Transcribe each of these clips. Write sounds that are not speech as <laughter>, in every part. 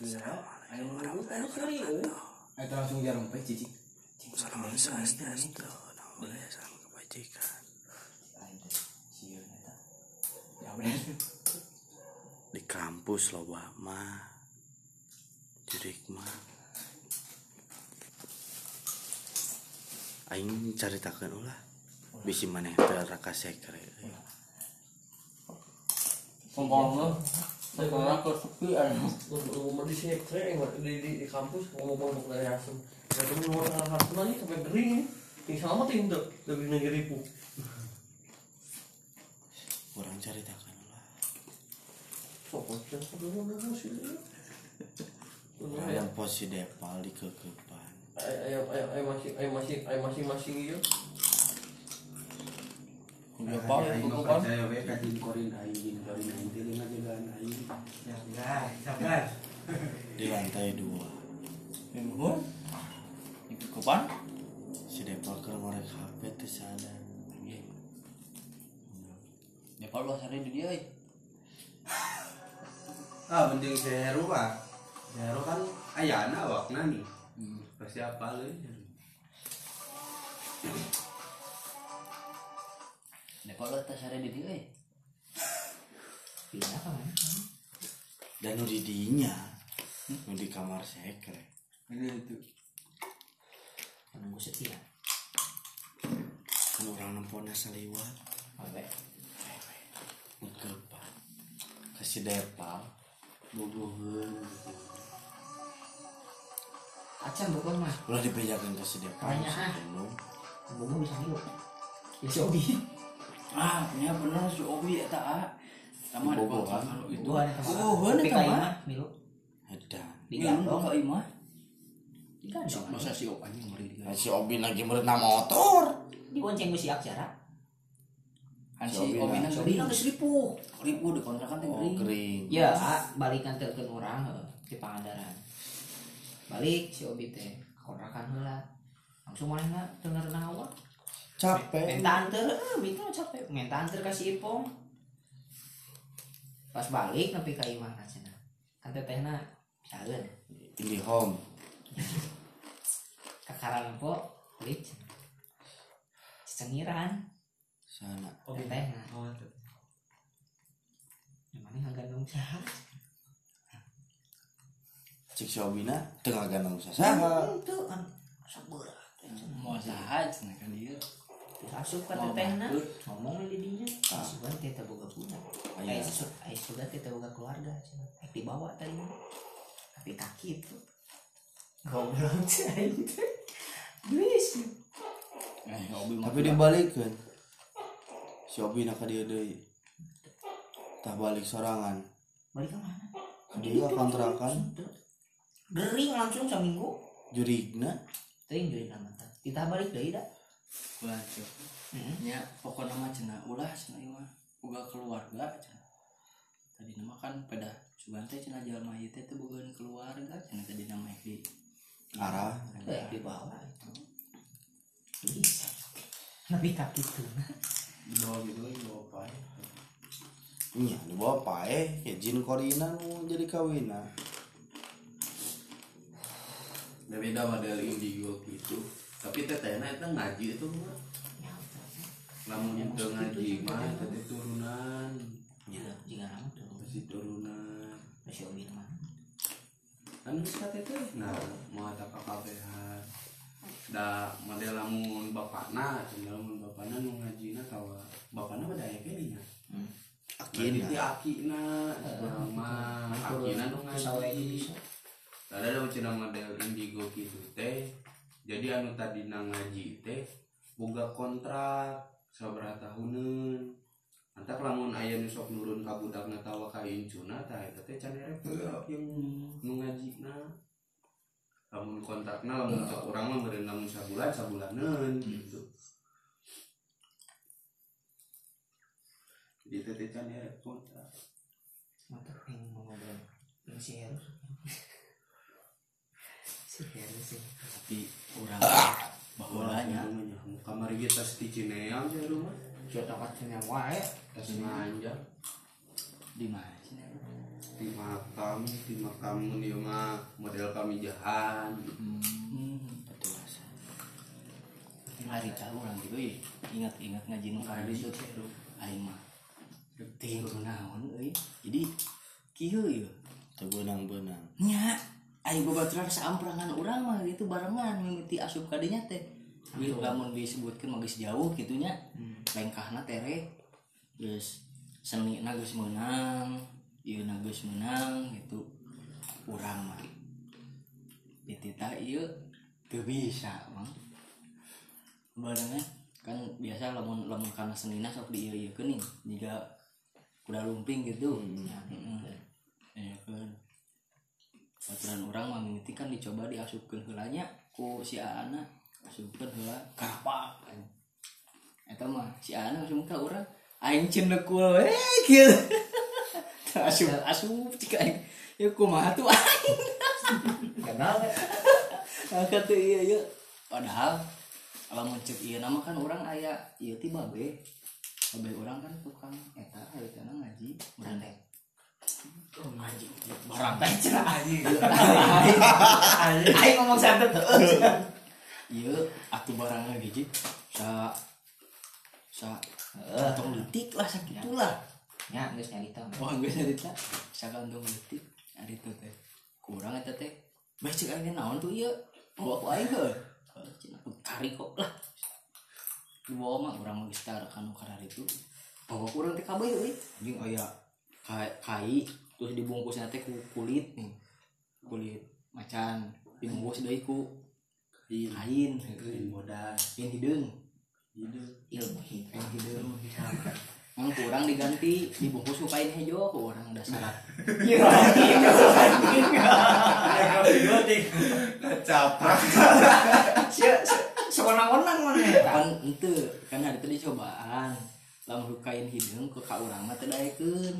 Kan sekali euy. Eta langsung jarum teh cicik. Salam swastiastu, namo buddhaya, salam kebajikan. Di kampus loba mah. Jurik mah. Aing caritakeun ulah. Bisi maneh teh raka sekre. Saya ke sepi anu ngomong di sini keren di di di kampus ngomong dari asem. Saya tuh ngomong dengan asem aja sampai kering. Ini sama tindak lebih negeri pu. Kurang caritakeun ulah. Sopo sih dulu dulu sih. Ayam pos si Depal di kekepan. Ayo ayo ayo masih ayo masih ayo masih masih gitu. Apa? we korin aing korin aing teh lima jagaan aing. Di lantai dua. Yang Ikut kapan? Si Depal keur ngorek HP teh sadar. Ya kalau hari di dia. <laughs> Ah mending seheru ah. Seheru kan ayana awakna nih. Pasti apa Ya kalau tas hari di dia. Pindah ke mana? Dan nu di dinya, nu di kamar sekre. Ini itu. Menunggu setia. Kan orang nempona saliwat. Oke. Ngekepan. Kasih Depal. Bubuheun. Acan bukan mah. Ulah dibejakeun ke si Depal. Banyak, ah. Bunga bisa hidup. Ya si Obi. Ah, ya benar si Obi eta ah. Sama ada kontrak kan? kalau itu. Itu ada kamar. Oh, kayak mah, Milu. Edan. Digandong. Kau imah. Digandong. Masa si Obi anjing ngeri dia. Si Obi lagi merenang motor. Dibonceng besi aksara. Kan Si si Obi Obi na- nang Si Obi nang seribu. ribu di kontrakan teh Oh, kering. Ya, ah, balikan teh ke orang di Pangandaran. Balik si Obi teh kontrakan heula. Langsung mana denger nawa. Capek. Minta anter, eh, bikin capek. Minta anter kasih ipong. Pas balik nepi ka imah kan cenah. Kan tetehna jalan. Ini home. <laughs> Kakaran po, cenah. Cengiran, Sana. tetehna. Gimana ngagandong saha? Cik si Obi na tengah ganang sasaha. Itu kan sabeura. Mau saha cenah kan dia. Asup ka tetehna, ngomong di dinya. Sugan teh teh boga punya. Aya. Aya susut, aya sugan teh teh boga keluarga cenah. Rek dibawa tadi mah. Tapi kaki itu. Goblok <laughs> sih aing teh. Geus. Eh, Obi mah. Tapi dibalikkan. Si Obi nak dia deui. Tah balik sorangan. Balik ke mana? Dia kontrakan Gering langsung seminggu. jurigna. Teuing jadi nama teh. Kita balik deui da. Baca. Heeh. Ya, pokoknya mah cenah ulah cenah ieu mah. Boga keluarga cenah. Tadi nama kan pada sugan teh cenah jalma ieu teh bogaeun keluarga cenah tadi nama di Arah. Teu yang dibawa itu. Bisa. Tapi kaki tuh. Bawa gitu lagi bawa apa? Iya, dibawa pae, ya jin korina nu jadi kawina. Beda model indigo gitu. Tapi tetehna itu ngaji itu mah. Lamun itu ngaji mah tadi turunan. Ya, jika nama. Masih turunan. Masih obi teman. Kan bisa teteh. Nah, mau ada KKPH. Da model lamun bapakna, cenah lamun bapakna nu ngajina tawa. Bapakna pada aya kene nya. Akina. Akina. akina, mah akina nu Sawe itu ngaji. bisa. ada ada cina model indigo gitu teh jadi anu tadi ngaji teh boga kontrak sabaraha tahunan antak lamun aya nu sok nurun ka budakna tawa ka incuna tah eta teh can budak yang nu ngajina lamun kontrakna lamun cek urang mah meureun lamun sabulan sabulaneun gitu. Jadi teh can erek kontrak. Mata pengen ngomong yang si Heru. Si Heru sih. Tapi urang bahulanya kamar kita di Cineam ya rumah Kita kacanya wae. tas manja di mana di makam di makam dia mah model kamijahan hmm betul asa hari tahu orang gitu ya ingat-ingat ngaji nu kali itu aing mah ting naon euy jadi kieu ya terbenang-benang nya aing babaturan saamperangan urang mah gitu barengan mimiti asup kadinya teh Ieu lamun disebutkeun mah geus jauh gitunya lengkahna tere geus seni na geus meunang ieu na geus meunang gitu urang mah ditita ieu teu bisa mah barengan kan biasa lamun lamun kana senina sok di ieu nih jika kuda lumping gitu ya heeh ya kan Baturan orang mah mimiti kan dicoba diasupkeun heulanya ku si Ana asupkeun heula karapa? Eta mah si Ana asup ka urang aing cenah kul we kieu. <laughs> Asup asup cik aing. Ya kumaha tuh aing? <laughs> Kenal <laughs> angkat tuh iya iya. Padahal kalau mencet iya nama kan orang aya iya ti babe. Babe orang kan tukang eta hari ngaji berantai oh ngaji berantai cenah aing ngomong santet heeh iya atuh barang lagi sa sa kantong letik lah sakitulah Ya, geus nyarita. Wah, gue cerita sakantong letik ari teh teh. Kurang eta teh. Bae cek aing naon tuh ieu? Bawa ku aing tuh kari kok lah. Bawa mah urang mah geus tara kanu karar itu. Bawa kurang teh euy. Anjing aya kai, terus dibungkusnya teh ku kulit. Nih. Kulit macan dibungkus deui ku kain. kain. Bodas yang hideung Ilmu hitam. yang hideung yang kurang diganti dibungkus ku kain hejo ku orang dasar <laughs> caprak <laughs> sewenang-wenang mana kan itu kan ada tadi cobaan lamun ku kain hidung ke ka urang mah teu daekeun.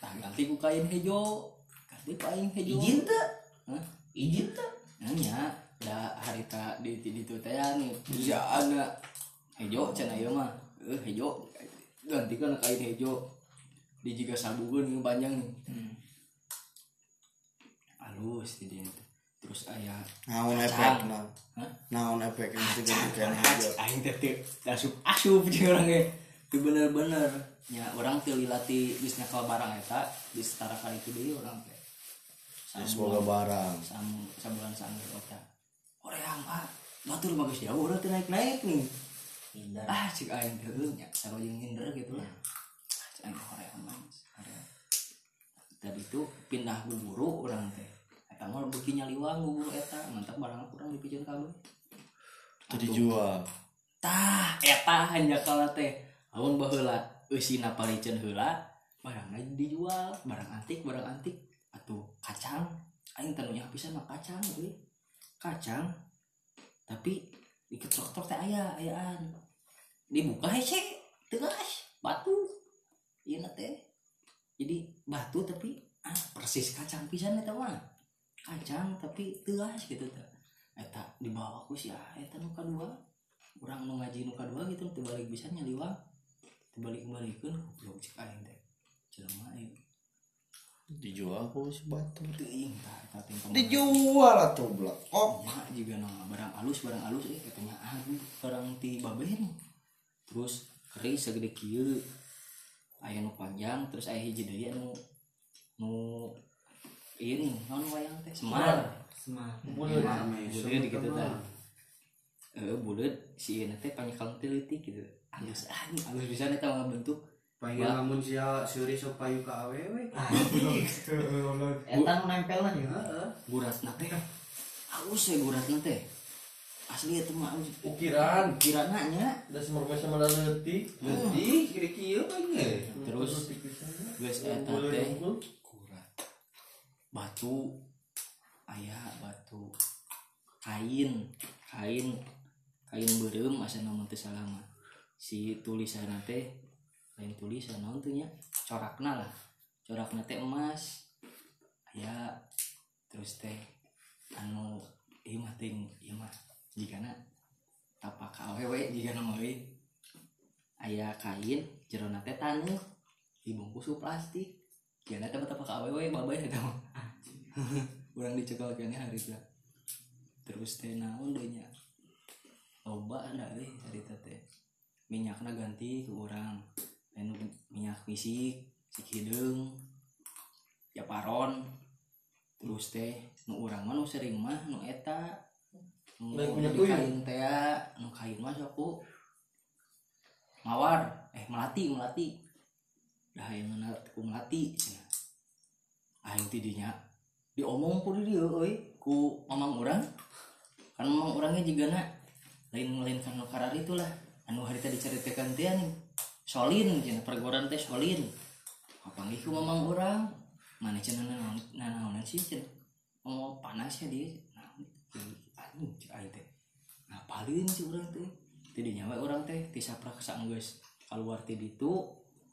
Tah ganti ku kain hejo. Ganti kain hejo. Izin teu? Hah? Izin teu? nanya da harita di di ditu teh anu kerjaan hejo cenah ieu mah. Eh hejo. Ganti kan kain hejo. Di jiga sabugeun yang panjang nih. Halus di terus aya naon efek naon efek yang kan aja aing teh asup asup jeung urang teu bener-bener nya urang teu lilati geus nyakal barang eta di setara kali itu deui urang teh semoga barang. Sam sabulan sanggeus eta horeang ah batur bagus jauh urang teu naik-naik nih. Pindah. ah cik aing teh heuh nya. Sarua jeung hinder gitu lah. Cik aing horeang mah tadi itu pindah guru urang teh. Eta mah beuki nyaliwang guru eta. Mantap barang urang dipikeun kabeh. Itu dijual. Tah eta hanya kala teh lamun baheula eusina palicen heula barangna dijual barang antik barang antik atuh kacang. Aing tanu nya pisan mah kacang euy. Kacang tapi diketok-ketok teh aya ayaan. Dibuka hece tegas batu. Na teh. Jadi batu tapi ah persis kacang pisan eta mah. Kacang tapi tegas gitu teh. Eta dibawa ku sia eta nu kadua. Urang nu ngaji nu kadua gitu teu balik bisa nyaliwang teu balik balikeun goblok cek aing teh. Jelema aing dijual ku si batu teuing tah eta teh dijual atuh blok oh. Nya juga nama barang alus barang alus eh katanya aduh barang ti baben terus keris segede kieu. Aya nu panjang terus aya hiji deui anu nu ini non wayang teh? Semar. Smart. Bulan. buleud gitu tah eh buleud si ieu teh panyekal teulitik gitu halus anjing halus bisa eta mah bentuk pengen lamun sia seuri sok payu ka awewe <laughs> Eta nu nempel mah ya. guratna teh halus ya guratna teh. Asli eta mah halus ukiran. Kirana nya. Dan semua sama dan letik jadi kira-kira kan ya Terus, geus eta teh kurat batu. Ayah batu. Kain. Kain. Kain berem asa nama teh si tulisan teh lain tulisan naon tuh nya? Corakna lah. Corakna teh emas. Aya terus teh anu ieu mah ting ieu mah jigana tapak awewe jigana mah we. Aya kain jerona teh taneuh dibungkus ku plastik. Ya nanti apa ka awewe babay eta mah. <laughs> Urang dicekal kene hari teh. Terus teh naon deui nya? Loba ada euy harita teh minyakna ganti ke urang. Anu minyak fisik si hideung ya paron. Terus teh nu urang mah nu sering mah nu eta. Nu Lain kain teh nu kain mah saku mawar. Eh melati melati. Dah yang mana ku melati aing tidinya diomong ku di dieu euy ku mamang urang. Kan mamang urangnya juga na lain lain kan karar itulah anu harita diceritakan teh nih solin cenah pergoran teh solin. Kapanggih ku mamang urang mana cenah nanaon nanaonan sih cenah? Ngomong panas ya dia. Nah anjing cek aing teh ngapalin si urang teh? Tidinya we urang teh tisaprak saenggeus keluar ti ditu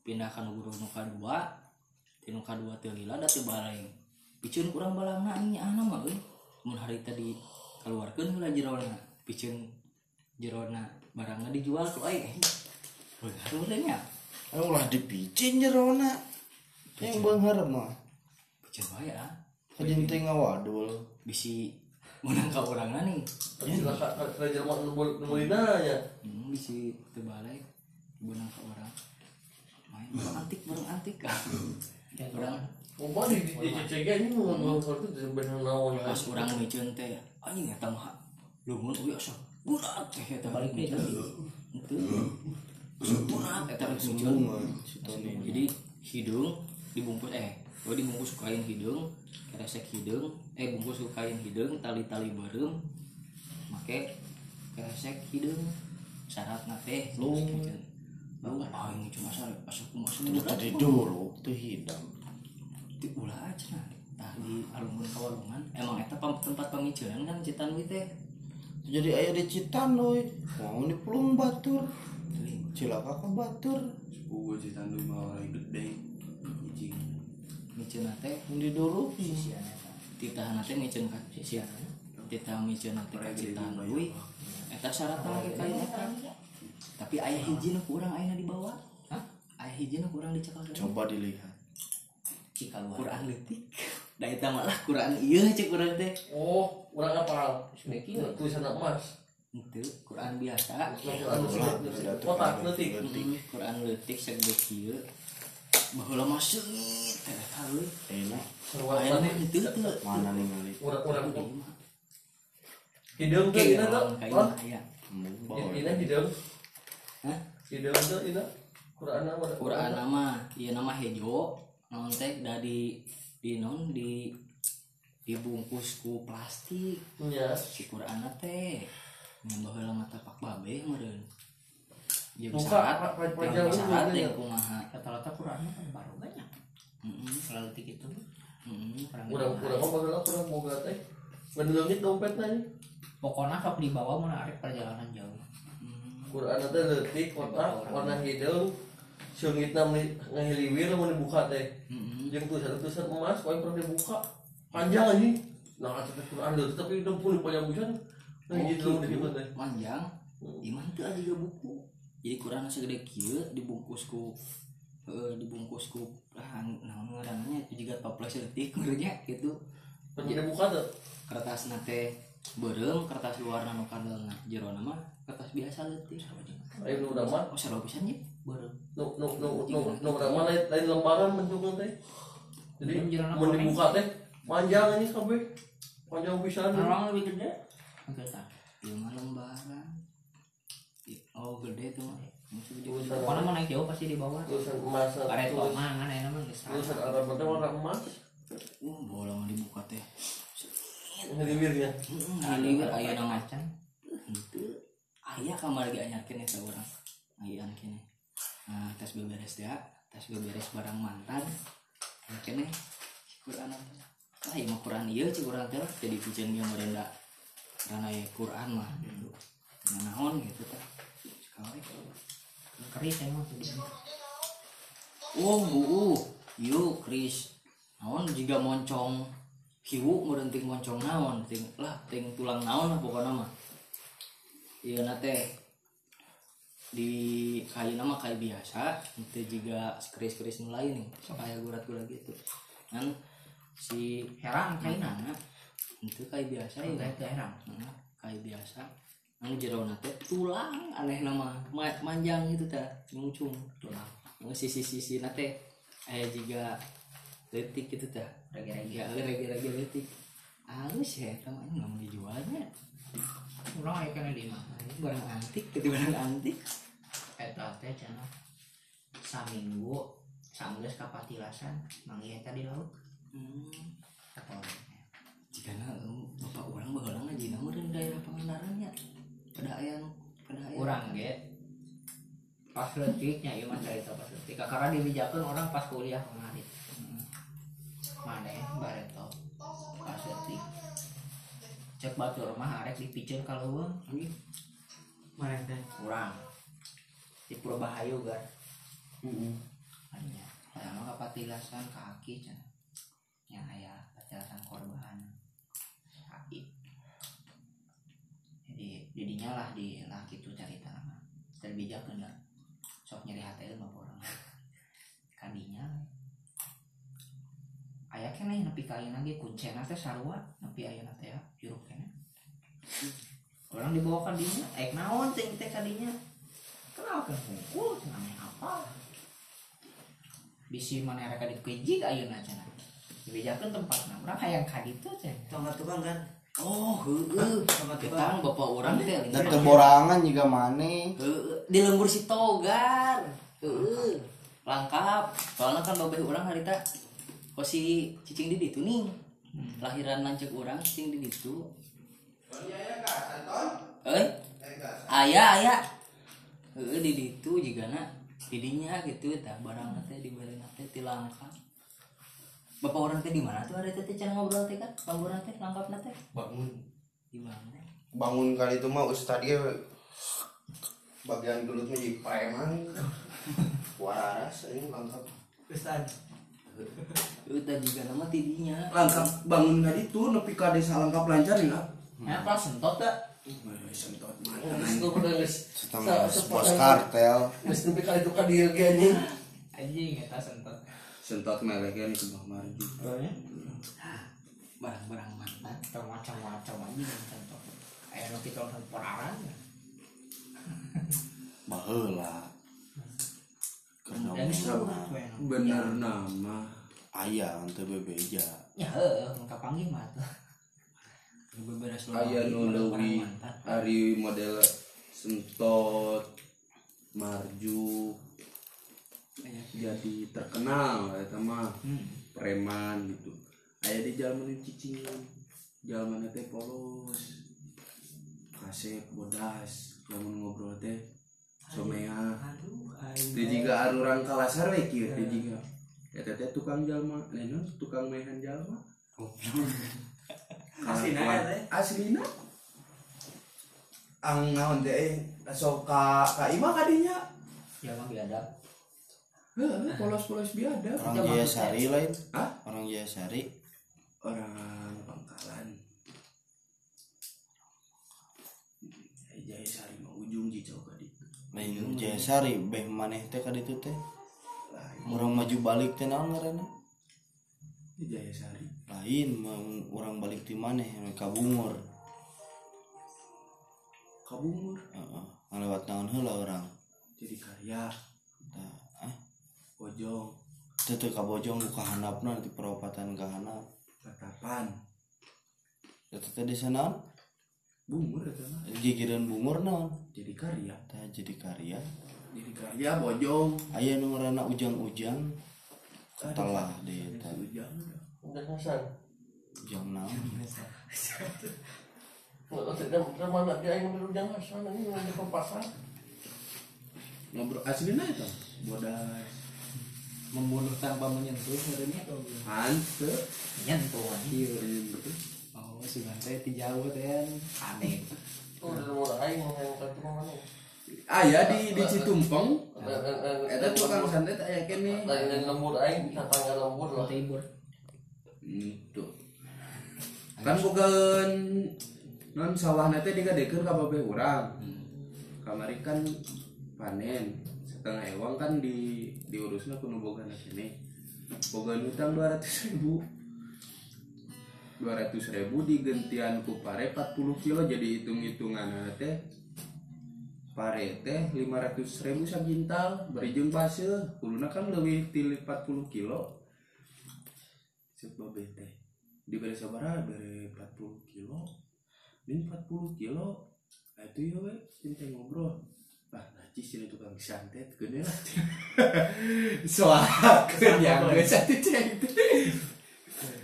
pindah ka nu guru nu kadua ti nu kadua teh lila da teu baleng piceun urang balangna anjing ana mah mun harita di keluarkeun heula jerona piceun jerona barangna dijual ku aing Bener nya anu lah dipicin jerona yang beungheureum mah. Piceun wae ah kajin teh ngawadul bisi menang ka urangna nih. Tapi silakan ke Jerman nu mulina nya. hmm, bisi teu balek menang ka urang main barang antik. Barang antik <laughs> urang Mau di di CCG ini mau mau itu benar naon pas urang miceun teh anjing eta mah lumun uy asa bulat teh eta balik teh itu. Bulat eta si Tony jadi hidung dibungkus eh gue dibungkus ku kain hidung keresek hidung eh bungkus ku kain hidung tali-tali berem make keresek hidung. Syarat nate lu. lu ah ini cuma syarat asup ku masuk Itu tadi dulu tuh hidang di ulah aja nah di alumni kawalungan emang pam- tempat pemicuran kan citan wi teh jadi ayah di Citandoy mau di Pelung Batur. Cilaka ke Batur. Sepupu Citandu mah orang gede miceun teh yang di dulu. Sisian eta titah nate miceun ka. Sisian titah miceun nate ka citan wi eta syarat lagi kain eta tapi ayah hiji nu kurang ayah di bawah Hah? ayah hiji nu kurang dicekal. Coba dilihat. Cika luar Quran letik da eta malah Quran ieu cek urang teh Oh, urang apal. Tulisan emas. itu Quran biasa Anu kotak letik. Quran letik segede kieu baheula mah seungit teh haleuy enak Seruan henteu teu mana nih ngali Urang-urang Ieu hidung tuh Oke, ina tuh. orang kayak Wah, aya. Bawa. ina hidung. Hah? Hidung tuh ina. Quran apa? Quran nama, iya nama hejo, non teh di non di dibungkus ku plastik. Ya. Si Quran teh nyambah heula mata pak babe syarat, pa- pa- jeung panjang syarat dulu, yang ya. kumaha. Rata-rata Qurannya kan baru banyak. Selalu gitu. Heeh. Orang Urang urang apa urang urang boga teh. Ngedelengit dompet tadi. Pokoknya sok dibawa menarik perjalanan jauh. Quran teh leutik kotak warna hidung. Seungitna ngahiliwir mun dibuka teh. Heeh. Jeung tulisan-tulisan emas poe pernah dibuka. Panjang anjing. Nah, teh Quran leutik tapi udah pun panjang pisan. Nah, gitu gitu. teh. Panjang. Iman teu ada juga buku. Jadi Quran segede kieu dibungkus ku eh, dibungkus ku ah naon ngaranna itu juga toples leutik menurutnya gitu. Pernah dibuka tuh. kertas nate berem kertas luar nu kandelna jero mah kertas biasa leutik Ayo urang mah oh sarua pisan ye Baru. nu nu nu nu nu urang mah lain lain lembaran bentuknya teh. Jadi apa, dibuka teh panjang anjing kabeh. Panjang pisan. Orang lebih gede. Oke, tak. mah lembaran oh gede tuh Pokoknya mau naik jauh pasti di bawah. tulisan emas. Karet tulis- mangan enak mah geus. Tulisan Arab teh warna emas. uh bola mah dibuka teh Ngeliwirnya. heeh ngaliwir aya nama macan. henteu aya kamar lagi anyarkeun eta urang aya kene nah tes beberes teh tes beberes barang mantan. Aya kene Quran ah ieu mah Quran. Ieu cik urang teh jadi piceun ge merenda karena ya Quran mah gitu. Nah naon gitu teh. Sekali. Keris emang tuh. oh uh yuk Kris naon jika moncong. Hiu meureun ting moncong naon ting lah ting tulang naon lah pokoknya mah. Iya nate di kayu nama kayu biasa itu juga keris-keris mulai nih kayak gurat-gurat gitu kan si Herang kainan. Nah, itu kayu biasa ya Kayak itu herang. Nah, kayu biasa anu jero nate tulang aneh nama Ma- manjang gitu teh ngungcung Tulang. Anu sisi-sisi nate aya juga letik gitu teh Regi-regi. ya lagi-lagi letik halus ya teman nggak mau dijualnya Ulang aya kana di mana? barang antik gitu barang <laughs> antik? Eta teh cenah saminggu sanggeus ka patilasan manggih eta di laut. hmm. Atau jika bapak orang baheula ngaji meureun daerah Pangandaran ya. Pada aya nu- pada aya urang ge. Pas leutiknya ieu mah carita pas leutik. Karena dibijakeun orang pas kuliah kemarin. Maneh bareto pas leutik cek batur mah arek dipicen ka leuweung Anjing. mana teh? urang di Purbahayu kan Heeh. hanya saya mah kapatilasan kaki cenah nya aya patilasan korban. Kaki. Jadi didinya lah di lah gitu cerita nama terbijakeun lah sok nyari hati mah orang kadinya aya keneh nepi ka ayeuna ge kuncena teh sarua nepi ayeuna teh ya juruk keneh orang dibawa dinya ek naon teh teh kadinya? Kenalkan hungkul cenah meh apa? Bisi mana reka dipejik ayeuna cenah? Dibejakeun tempatna urang hayang ka ditu cenah Tongkat tukang kan? oh Tongkat tukang. Ketang bapak orang teh dan terborangan juga Heueuh, di lembur si togar. Lengkap soalnya kan babeh orang harita kok si cicing di ditu nih. Lahiran lancek orang cicing di ditu eh? Ayah ayah Heueuh, di ditu juga nak. Didinya gitu tah barang teh dibeli teh ti langkap bapak orang teh di mana tuh? Ada teh cara ngobrol teh kan lamburan teh langkap teh? Bangun. Di mana? Bangun kali itu mah ustad dia bagian gelutnya jadi preman. <laughs> Waras ini lengkap. Ustaz. Tadi juga nama tidinya. Lengkap bangun kali itu nepi ka desa lengkap lancar enggak ya pas sentot dah? Sentot? Geus setengah bos kartel. Geus nepi ka itu ka dieu ge anjing. eta sentot. Sentot melekan ke bawah marju barang-barang mantan. Atau macam-macam anjing sentot. Nu kita orang peraran baheula karena dan seru umurna we nu. Bener nama aya teu bebeja. Ya heuh engka panggih mah tuh beberes aya nu leuwih hari model sentot marju. Jadi terkenal eta mah. Preman gitu. Aya di jalan cicing jalan teh polos. Kasep bodas lamun ngobrol teh somea. Jika anu urang kalasar we kieu teh jika eta teh tukang jalma lain tukang mehan jalma. Aslina ya, teh? aslina ang naon teh eh sok ka ka imah kadinya ya mah biadab. Heeh, polos-polos biadab. Orang Jaya Sari lain. Hah? orang Jaya Sari. Orang pangkalan Jaya Sari mah ujung jijau kadi lain Jaya Sari beh maneh teh ka ditu teh. Orang maju balik teh naon ngaranna? Jaya Sari. Lain orang balik di maneh ka Bungur kabumur? Heeh ngalewat naon heula orang jadi karya. Tah, eh pojong teu teu ka bojong nu kahanapna di peropatan kahanap tatapan. Teh di sana bumur eta mah gigireun bungur naon jadi karya. Tah jadi karya. Jadi karya bojong. Aya nu ngaranna ujang-ujang. Telah di eta ujang. Udah hasan. ujang ini yang di pasar. ngobrol aslinya itu. Bodas. Membunuh tanpa menyentuh sebenarnya hante nyentuh anjing si teh ti jauh teh aneh aya di di Citumpeng eta tukang santet aya kene Lain lembur aing, tetangga lembur lah. tibur. Itu kan bukan non sawah nanti digadekeun ka babeh urang. Kamari kan panen. Setengah ewang kan di diurusnya kuno boga sini boga hutang dua ratus ribu dua ratus ribu digentian ku pare 40 kilo jadi hitung hitungan teh. Pare teh lima ratus ribu sagintal berijeng base kuluna kan lebih til 40 kilo. Babe teh diberi sabaraha beri 40 kilo. Ini 40 kilo nah, itu ya we cinta ngobrol. Ah najis ini tukang santet gede lah <laughs> soalnya yang gue santet cek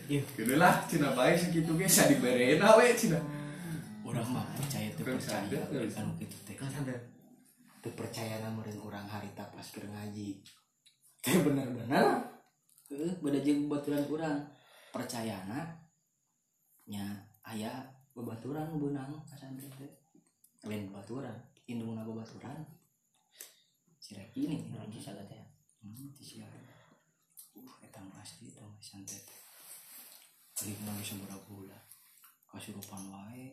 gede lah cina baik segitu ge sa diberein we cina. Orang mah percaya tuh Bukan percaya. Sadar, we guys. kan gitu teh. Kan sadar. tuh percaya namun orang harita pas keur ngaji. Teh bener-bener eh beda jeung baturan urang. Percayana nya aya babaturan beunang kasantren teh lain babaturan indungna babaturan. Sirek ini Najis agak teh. hmm teu sia uh eta mah asli eta mah Balik nang sabaraha bulan kasurupan wae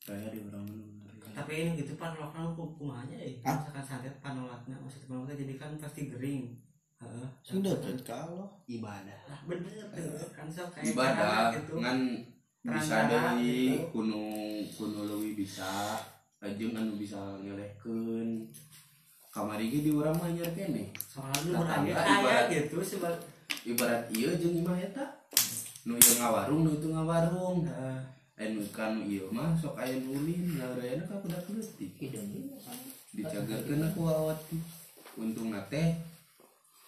kayak di orang mana Tapi ini gitu pan lokal kumanya ya. Misalkan santet panolaknya maksud panolaknya jadi kan pasti gering. Heeh. sing deket ka Allah ibadah Lah bener tuh. Kan sok kayak ibadah gitu. ngan bisa dari gitu. kuno kuno leuwih bisa lajeng anu bisa ngelehkeun kamari ge di urang mah anyar kene Soalnya Nah, tangga kaya ibarat- gitu sebab ibarat ieu jeung imah eta. Nu ieu ngawarung nu itu ngawarung. Heeh. anu kan ieu mah sok aya nulin. Ngareana ka juga kan. dicagakeun aku awat untung teh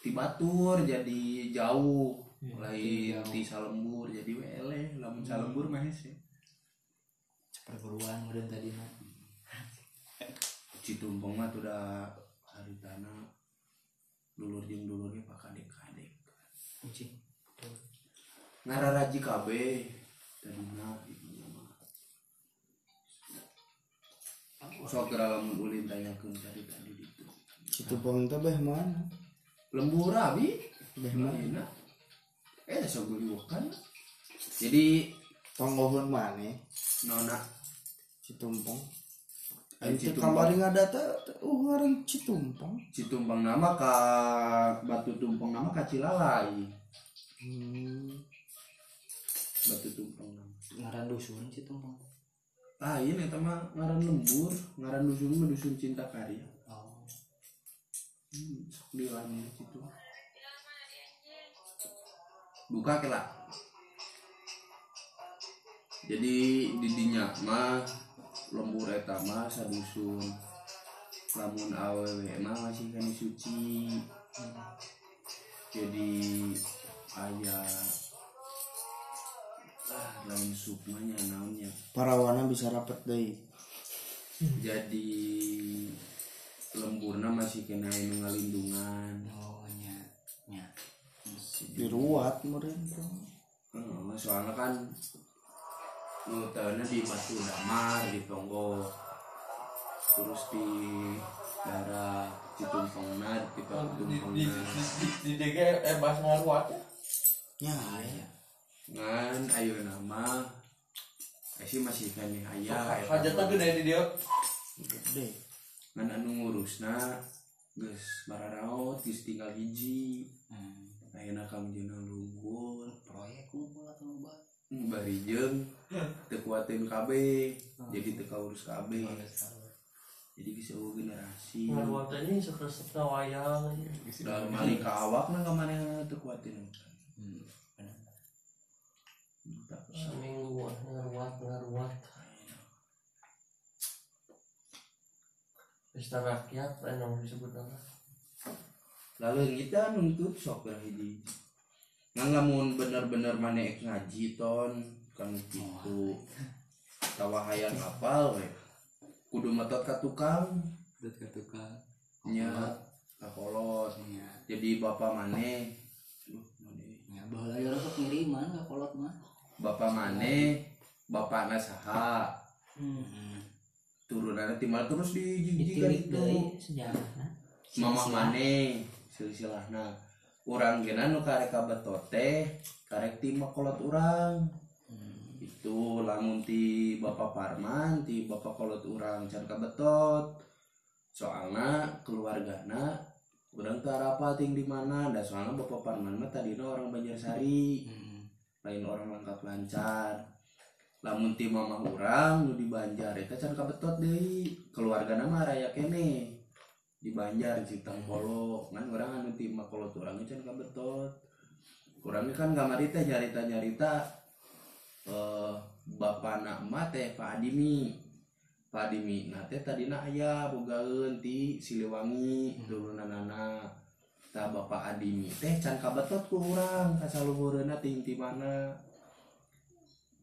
ti batur jadi jauh. Lain ti salembur jadi wele lamun salembur mah hese. Perguruan meureun tadi mah. Citumpong mah udah hari tanah dulur jeung dulurnya pak kadek kadek Ucing. ngararaji mah ibu mah sok kira lamun ulin tanyakeun tadi tadi itu Situ pang teh beh mana? lembur abi Beh mana? Enak. eh sok wakan jadi Panggohon mana? nona Citumpong. Ayo Ente Citumpong. kamari ngadata uh ngaran Citumpong. Citumpang. Nama ka batu tumpang nama ka Cilalai. Hmm. batu tumpang nama. Ngaran dusun situ mah lain eta mah ngaran lembur. Ngaran dusun mah dusun cinta karya. Oh. Hmm, sok di lain situ. Buka kela jadi didinya mah lembur eta mah sadusun lamun awewe mah masih kan suci jadi ayah ah lain sukmanya naonnya. Parawana bisa rapet deui. jadi lemburna masih kena anu ngalindungan. Oh nya nya. Diruat meureun bro. Heeh, soalnya kan nutarnya di batu damar di tonggo. Terus di daerah Citumpongna di di Citumpongna di di di DG eh bahas ngaruat ya Ya, ngan ayo nama. Eh sih masih nih ayah hajatnya gede di dia gede. ngan anu ngurusna geus mararaot geus tinggal hiji. Hmm. ayeuna kang jeung lumpur. Proyek ngumpul atau loba bari jeung teu kuatin KB jadi teu kaurus KB. Jadi bisa generasi. Ini sekeresep wayang. Dalam mali ka awakna ka manehna teu kuatin hmm. seminggu ngaruat ngaruat pesta rakyat lain yang disebut nama lalu kita nuntut sok hiji nggak lamun bener-bener mana ek ngaji ton. Kan gitu. Tawahayan apal we. Kudu metot ka tukang. Dut ke tukang. Nya ka kolot. Nya jadi bapak mane. Nya baheula ya sok ngiriman ka kolot mah. Bapak mane bapak nasaha hmm. turunannya timal terus dijijikan Ditilik itu. sejarah nah. mama mane silsilahna urang gena nu karek kabetot teh karek ti makolot urang. Itu lamun ti bapak Parman ti bapak kolot urang can kabetot. Soalnya keluargana urang teu arapating di mana. Dan soalnya bapak Parman mah tadina orang Banjarsari. Lain orang lengkap lancar. Lamun ti mama urang nu di Banjar eta can kabetot deui. Keluargana mah raya kene di Banjar Citang Polo. Kan orang anu ti mah kolot urang can kabetot kurangnya kan kamari teh nyarita nyarita eh bapak nak mah teh Pak Adimi. Pak Adimi nah teh tadina aya bogaeun ti Siliwangi dulunanana tah bapak Adimi teh can kabetot ku urang kasaluhureunna ting ti mana.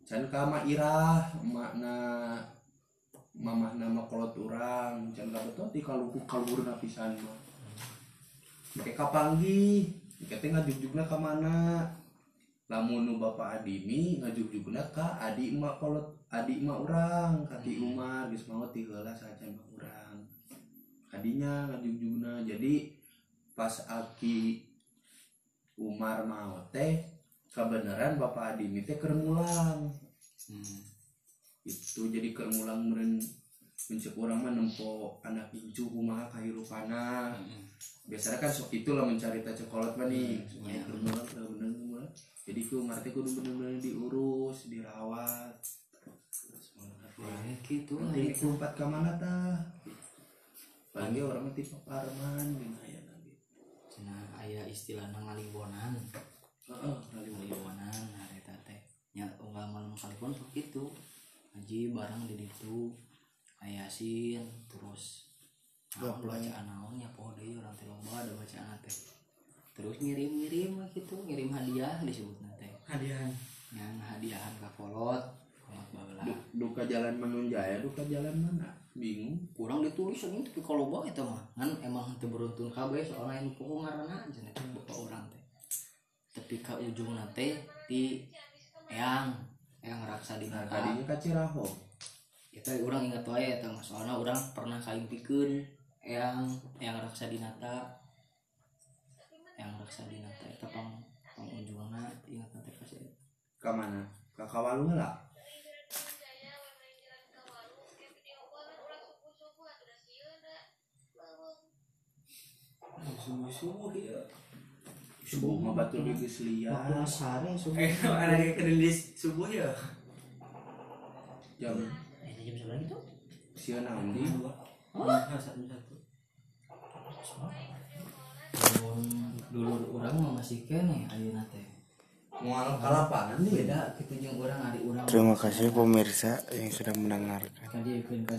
Can ka ma irah makna mamah nama kolot urang can kabetot ti kaluku kaluhurna pisan mah. Make kapanggi, Make teh ngajugjugna ka mana? lamun nu bapak adimi ngajugjugna ka adi emak kolot adi emak urang. Kati umar geus maot ti heula sacan emak urang. Adinya ngajugjugna. Jadi pas aki umar maot teh kebenaran bapak adimi teh keur mulang itu jadi keur mulang meureun mencek urang mah nempo anak incu kumaha kahirupana biasanya kan sok itulah mencari cekolot mah nih. Supaya keur mulang keur bener mah jadi ku ngerti kudu bener-bener diurus dirawat. Ya, ya gitu nanti ku empat ke mana tah? Lagi orang mah tipe parman gimana ya nanti Cenah aya istilah ngalimbonan heeh ngalimbonan nah eta teh. Nya unggal malam kalipun kitu ngaji bareng di ditu aya sin terus naon bacaan naon nya poho deui urang teh ada bacaan teh. Terus ngirim-ngirim we kitu ngirim hadiah disebutna teh. Hadiah. Yang hadiahan ka kolot kolot bagelah Du- duka jalan menunjaya duka jalan mana? Bingung. Kurang ditulis ini tapi kalau bawa itu mah kan emang teu beruntun kabeh soalnya yang pokok ngaranna cenah teh bapak urang teh. Tapi ka ujung teh ti yang yang raksa di nah neraka tadinya ka Ciraho. Itu orang ingat wae eta mah soalnya orang pernah kalimpikeun yang yang raksa di nata. Yang raksa di nata eta pang pang ujungna ingat nanti kasih ke mana? Ke Kawalung lah subuh-subuh ya subuh mah batur di geus liar. sare eh <laughs> ada yang kerindis subuh ya? Jam. Ini jam sebelah gitu. sieu naon di Ah, satu satu. Dulu orang mah masih kene ayeuna teh. Mual ka lapangan di beda kita jeung urang ari urang Terima kasih pemirsa yang sudah mendengarkan. tadi